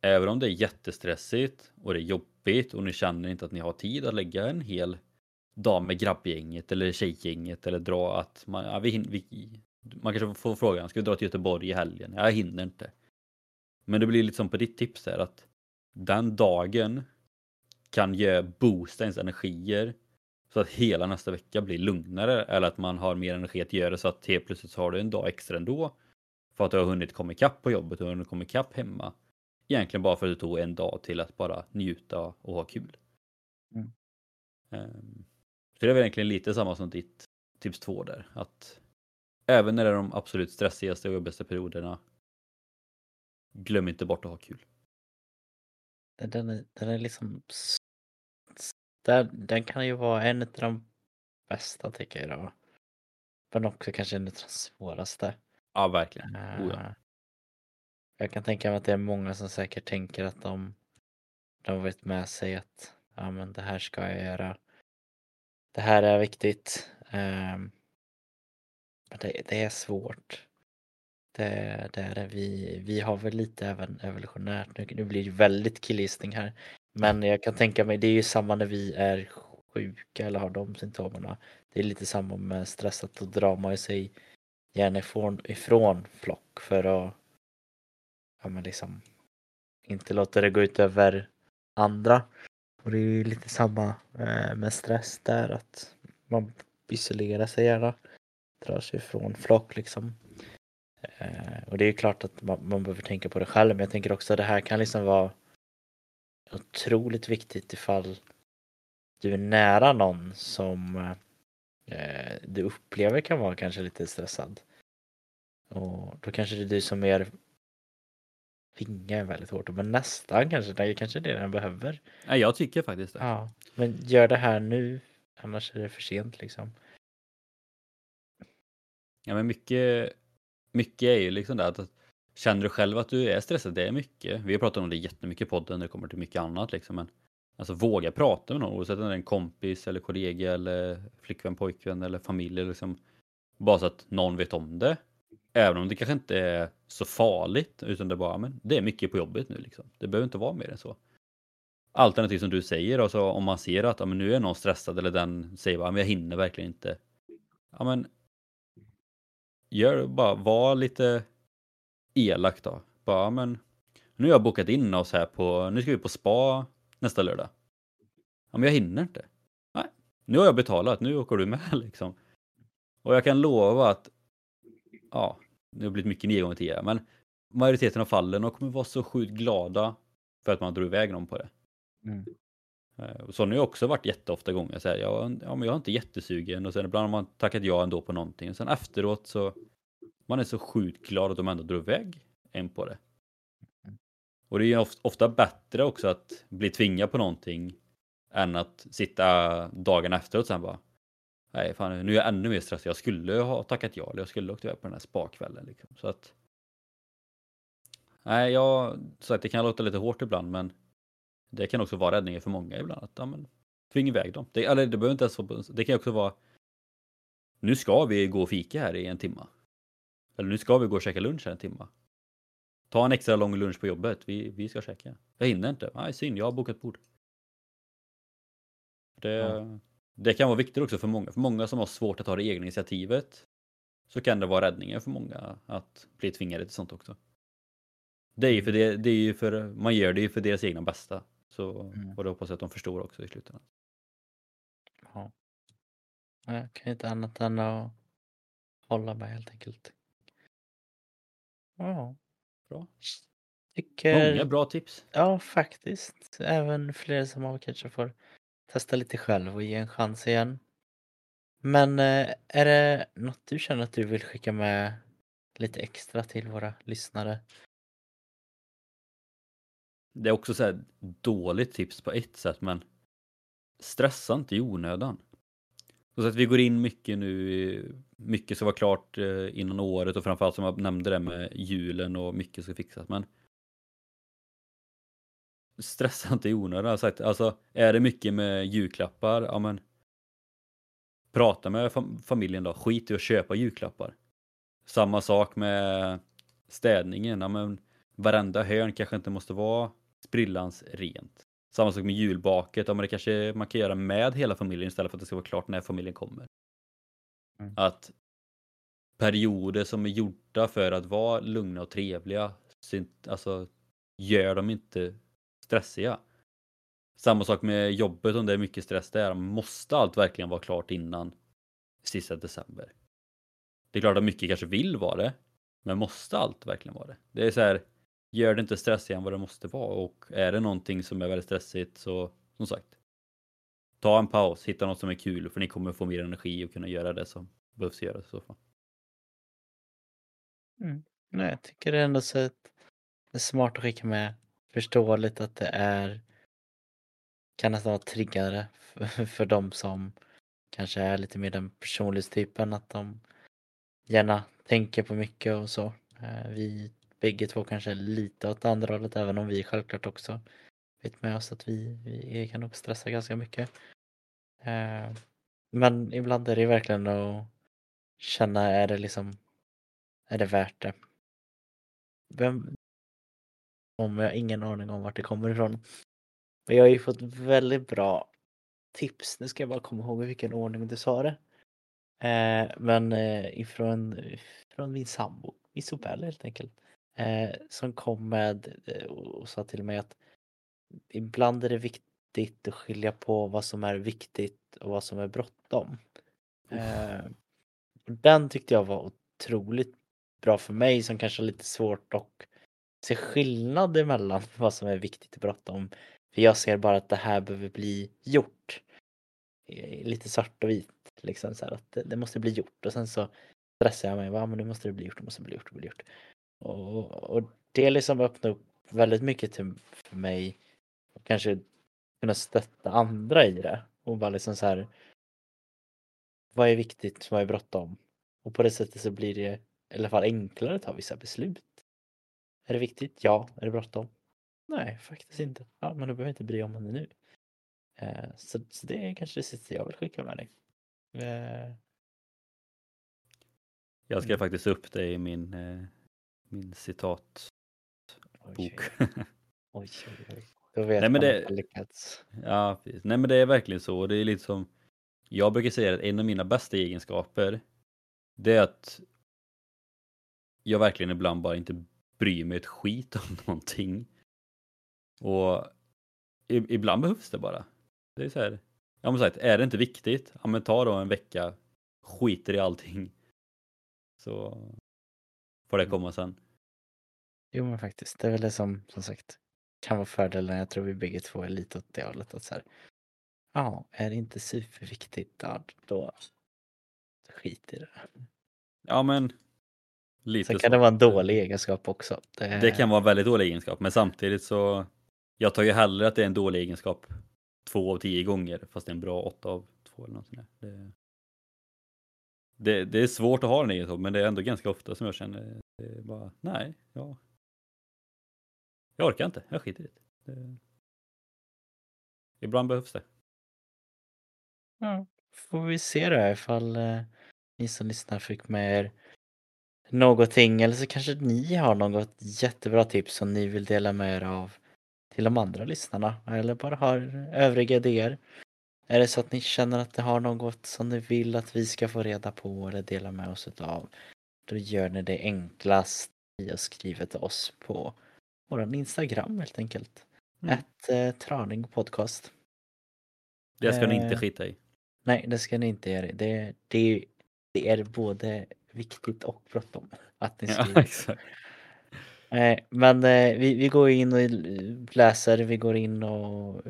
även om det är jättestressigt och det är jobbigt och ni känner inte att ni har tid att lägga en hel dag med grabbgänget eller tjejgänget eller dra att man, ja, vi, vi, man kanske får frågan, ska vi dra till Göteborg i helgen? Jag hinner inte. Men det blir lite som på ditt tips där att den dagen kan ge boosta ens energier så att hela nästa vecka blir lugnare eller att man har mer energi att göra så att helt plötsligt så har du en dag extra ändå för att du har hunnit komma ikapp på jobbet och hunnit komma ikapp hemma. Egentligen bara för att du tog en dag till att bara njuta och ha kul. Mm. Um, så det är väl egentligen lite samma som ditt tips två där. Att även när det är de absolut stressigaste och jobbigaste perioderna glöm inte bort att ha kul. Den är, den är liksom den, den kan ju vara en av de bästa tycker jag då. Men också kanske en av de svåraste. Ja, verkligen. Uh, oh, ja. Eh, jag kan tänka mig att det är många som säkert tänker att de, de vet med sig att ja, men det här ska jag göra. Det här är viktigt. Um, men det, det, är svårt. Det, det är det. Vi, vi har väl lite även evolutionärt, nu, nu blir det väldigt killgissning här, men jag kan tänka mig, det är ju samma när vi är sjuka eller har de symptomen. Det är lite samma med stressat, och drar man sig gärna ifrån, ifrån flock för att ja, men liksom, inte låta det gå ut över andra. Och det är ju lite samma eh, med stress där, att man isolerar sig gärna, drar sig ifrån flock liksom. Eh, och det är ju klart att man, man behöver tänka på det själv, men jag tänker också att det här kan liksom vara otroligt viktigt ifall du är nära någon som eh, eh, du upplever kan vara kanske lite stressad. Och då kanske det är du som mer Vinga är väldigt hårt, men nästan kanske, det kanske det den behöver. Nej, jag tycker faktiskt det. Ja, men gör det här nu, annars är det för sent liksom. Ja, men mycket, mycket är ju liksom det att Känner du själv att du är stressad? Det är mycket. Vi har pratat om det jättemycket i podden när det kommer till mycket annat liksom. Men alltså våga prata med någon oavsett om det är en kompis eller kollega eller flickvän, pojkvän eller familj. Liksom. Bara så att någon vet om det. Även om det kanske inte är så farligt utan det är bara, men det är mycket på jobbet nu liksom. Det behöver inte vara mer än så. Alternativt som du säger, alltså om man ser att ja, men nu är någon stressad eller den säger bara, men jag hinner verkligen inte. Ja men gör bara, var lite elak då. Bara, men nu har jag bokat in oss här på, nu ska vi på spa nästa lördag. Ja, men jag hinner inte. Nej, nu har jag betalat, nu åker du med [laughs] liksom. Och jag kan lova att, ja, det har blivit mycket nio gånger tio, men majoriteten av fallen kommer vara så sjukt glada för att man drog iväg någon på det. Mm. Eh, så har jag också varit jätteofta gånger. Så här, jag, ja, men jag är inte jättesugen och sen ibland har man tackat ja ändå på någonting. Och sen efteråt så man är så sjukt glad att de ändå drog iväg en på det. Och det är ju ofta bättre också att bli tvingad på någonting än att sitta dagen efteråt sen bara Nej fan nu är jag ännu mer stressad. Jag skulle ha tackat ja eller jag skulle åkt iväg på den här spakvällen. Liksom. Så att Nej, jag, så att det kan låta lite hårt ibland men det kan också vara räddningen för många ibland. Att, ja, men, tvinga iväg dem. Det, eller det behöver inte ens vara, det kan också vara Nu ska vi gå och fika här i en timma. Eller nu ska vi gå och käka lunch här en timma. Ta en extra lång lunch på jobbet. Vi, vi ska käka. Jag hinner inte. Nej, synd. Jag har bokat bord. Det, ja. det kan vara viktigt också för många. För många som har svårt att ta det egna initiativet så kan det vara räddningen för många att bli tvingade till sånt också. Det är ju för, det, det är ju för man gör det ju för deras egna bästa. Så, mm. Och det hoppas jag att de förstår också i slutändan. Ja. Jag kan inte annat än att hålla med helt enkelt. Ja. Bra. Tycker... Många bra tips. Ja, faktiskt. Även fler som man kanske får testa lite själv och ge en chans igen. Men eh, är det något du känner att du vill skicka med lite extra till våra lyssnare? Det är också så här dåligt tips på ett sätt, men stressa inte i onödan. Så att vi går in mycket nu, mycket ska vara klart eh, innan året och framförallt som jag nämnde det med julen och mycket ska fixas. Men stressa inte i onödan. Alltså, är det mycket med julklappar, ja men prata med fam familjen då. Skit i att köpa julklappar. Samma sak med städningen, ja men varenda hörn kanske inte måste vara sprillans rent. Samma sak med julbaket, ja men det kanske man kan göra med hela familjen istället för att det ska vara klart när familjen kommer. Mm. Att perioder som är gjorda för att vara lugna och trevliga, alltså gör dem inte stressiga. Samma sak med jobbet om det är mycket stress där, måste allt verkligen vara klart innan sista december? Det är klart att mycket kanske vill vara det, men måste allt verkligen vara det? Det är så här, gör det inte stressigare än vad det måste vara och är det någonting som är väldigt stressigt så som sagt, ta en paus, hitta något som är kul för ni kommer få mer energi och kunna göra det som behövs göras i så fall. Nej, jag tycker det är ändå så att det är smart att skicka med. Förståeligt att det är kan nästan vara triggande för, för de som kanske är lite mer den personlighetstypen att de gärna tänker på mycket och så. Eh, Vi bägge två kanske är lite åt andra hållet även om vi självklart också vet med oss att vi, vi kan nog stressa ganska mycket. Eh, Men ibland är det verkligen att känna, är det liksom, är det värt det? Vem, om jag har ingen aning om vart det kommer ifrån. Men jag har ju fått väldigt bra tips. Nu ska jag bara komma ihåg i vilken ordning du sa det. Eh, men eh, ifrån, ifrån min sambo, Isobel helt enkelt. Eh, som kom med eh, och sa till mig att ibland är det viktigt att skilja på vad som är viktigt och vad som är bråttom. Eh, den tyckte jag var otroligt bra för mig som kanske har lite svårt att se skillnad emellan [laughs] vad som är viktigt och bråttom. För jag ser bara att det här behöver bli gjort. Lite svart och vit. Liksom så här, att det, det måste bli gjort och sen så stressar jag mig. Va, men nu måste det bli gjort, det måste bli gjort, det bli gjort. Och, och det liksom öppnar upp väldigt mycket till, för mig. Kanske kunna stötta andra i det. Och bara liksom så här. Vad är viktigt, vad är bråttom? Och på det sättet så blir det i alla fall enklare att ta vissa beslut. Är det viktigt? Ja. Är det bråttom? Nej, faktiskt inte. Ja, men då behöver jag inte bry om det nu. Eh, så, så det är kanske det sista jag vill skicka med dig. Eh, Jag skrev Mm. faktiskt upp det i min, eh, min citatbok. oj, oj, oj. [laughs] Då vet Nej, men man det- att man lyckats. Ja, precis. Nej men det är verkligen så. Det är lite som, jag brukar säga att en av mina bästa egenskaper, det är att jag verkligen ibland bara inte bryr mig ett skit [laughs] om någonting. Och ibland behövs det bara. Det är så här, ja men sagt, är det inte viktigt, ja men ta då en vecka, skiter i allting. Så får det komma sen. Jo men faktiskt, det är väl det som som sagt kan vara fördelen. Jag tror vi bägge två är lite åt det hållet att så här. Ja, är det inte superviktigt, ja, då skit i det. Ja men lite Sen så. kan det vara en dålig egenskap också. Det, Det kan vara en väldigt dålig egenskap, men samtidigt så jag tar ju hellre att det är en dålig egenskap två av tio gånger fast det är en bra åtta av två eller där. Det, det, det är svårt att ha en egenskap, men det är ändå ganska ofta som jag känner bara nej, ja. Jag orkar inte, jag skiter i det. det. Ibland behövs det. Ja, får vi se då ifall eh, ni som lyssnar fick med er någonting eller så kanske ni har något jättebra tips som ni vill dela med er av till de andra lyssnarna eller bara har övriga idéer. Är det så att ni känner att ni har något som ni vill att vi ska få reda på eller dela med oss utav då gör ni det enklast i att skriva till oss på vår Instagram helt enkelt. Mm. Ett eh, Traning podcast. Det ska ni Eh, inte skita i. Nej, det ska ni inte göra. Det, det, det är både viktigt och bråttom att ni Ja, skriver. [laughs] exakt. Nej, men eh, vi, vi går in och läser, vi går in och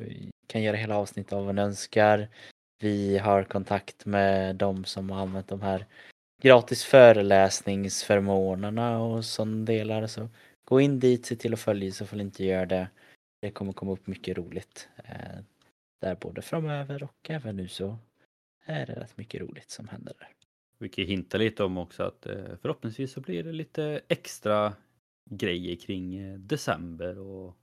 kan göra hela avsnitt av vad ni önskar. Vi har kontakt med de som har använt de här gratis föreläsningsförmånerna och sådana delar. Så gå in dit, se till att följa så får ni inte göra det. Det kommer komma upp mycket roligt eh, där både framöver och även nu så är det rätt mycket roligt som händer där. Vi kan ju hinta lite om också att eh, förhoppningsvis så blir det lite extra grejer kring eh, december och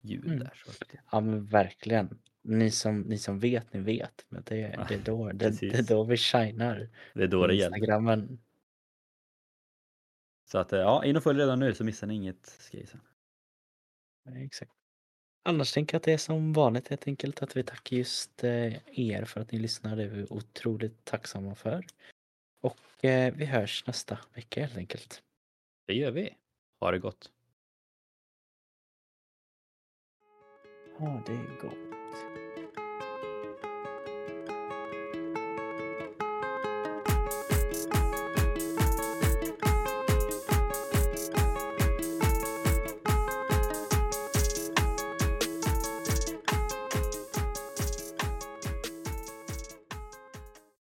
jul Mm. där. Så Ja men verkligen. Ni som, ni som vet, ni vet. Men det, det, är, då, det, det är då vi shinar. det är då det gäller. Instagrammen. Så att eh, ja, in och följ redan nu så missar ni inget skri sen. Exakt. Annars tänker jag att det är som vanligt helt enkelt att vi tackar just eh, er för att ni lyssnar. Det är vi otroligt tacksamma för. Och eh, vi hörs nästa vecka helt enkelt. Det gör vi. Ha det gott. Ha det gott.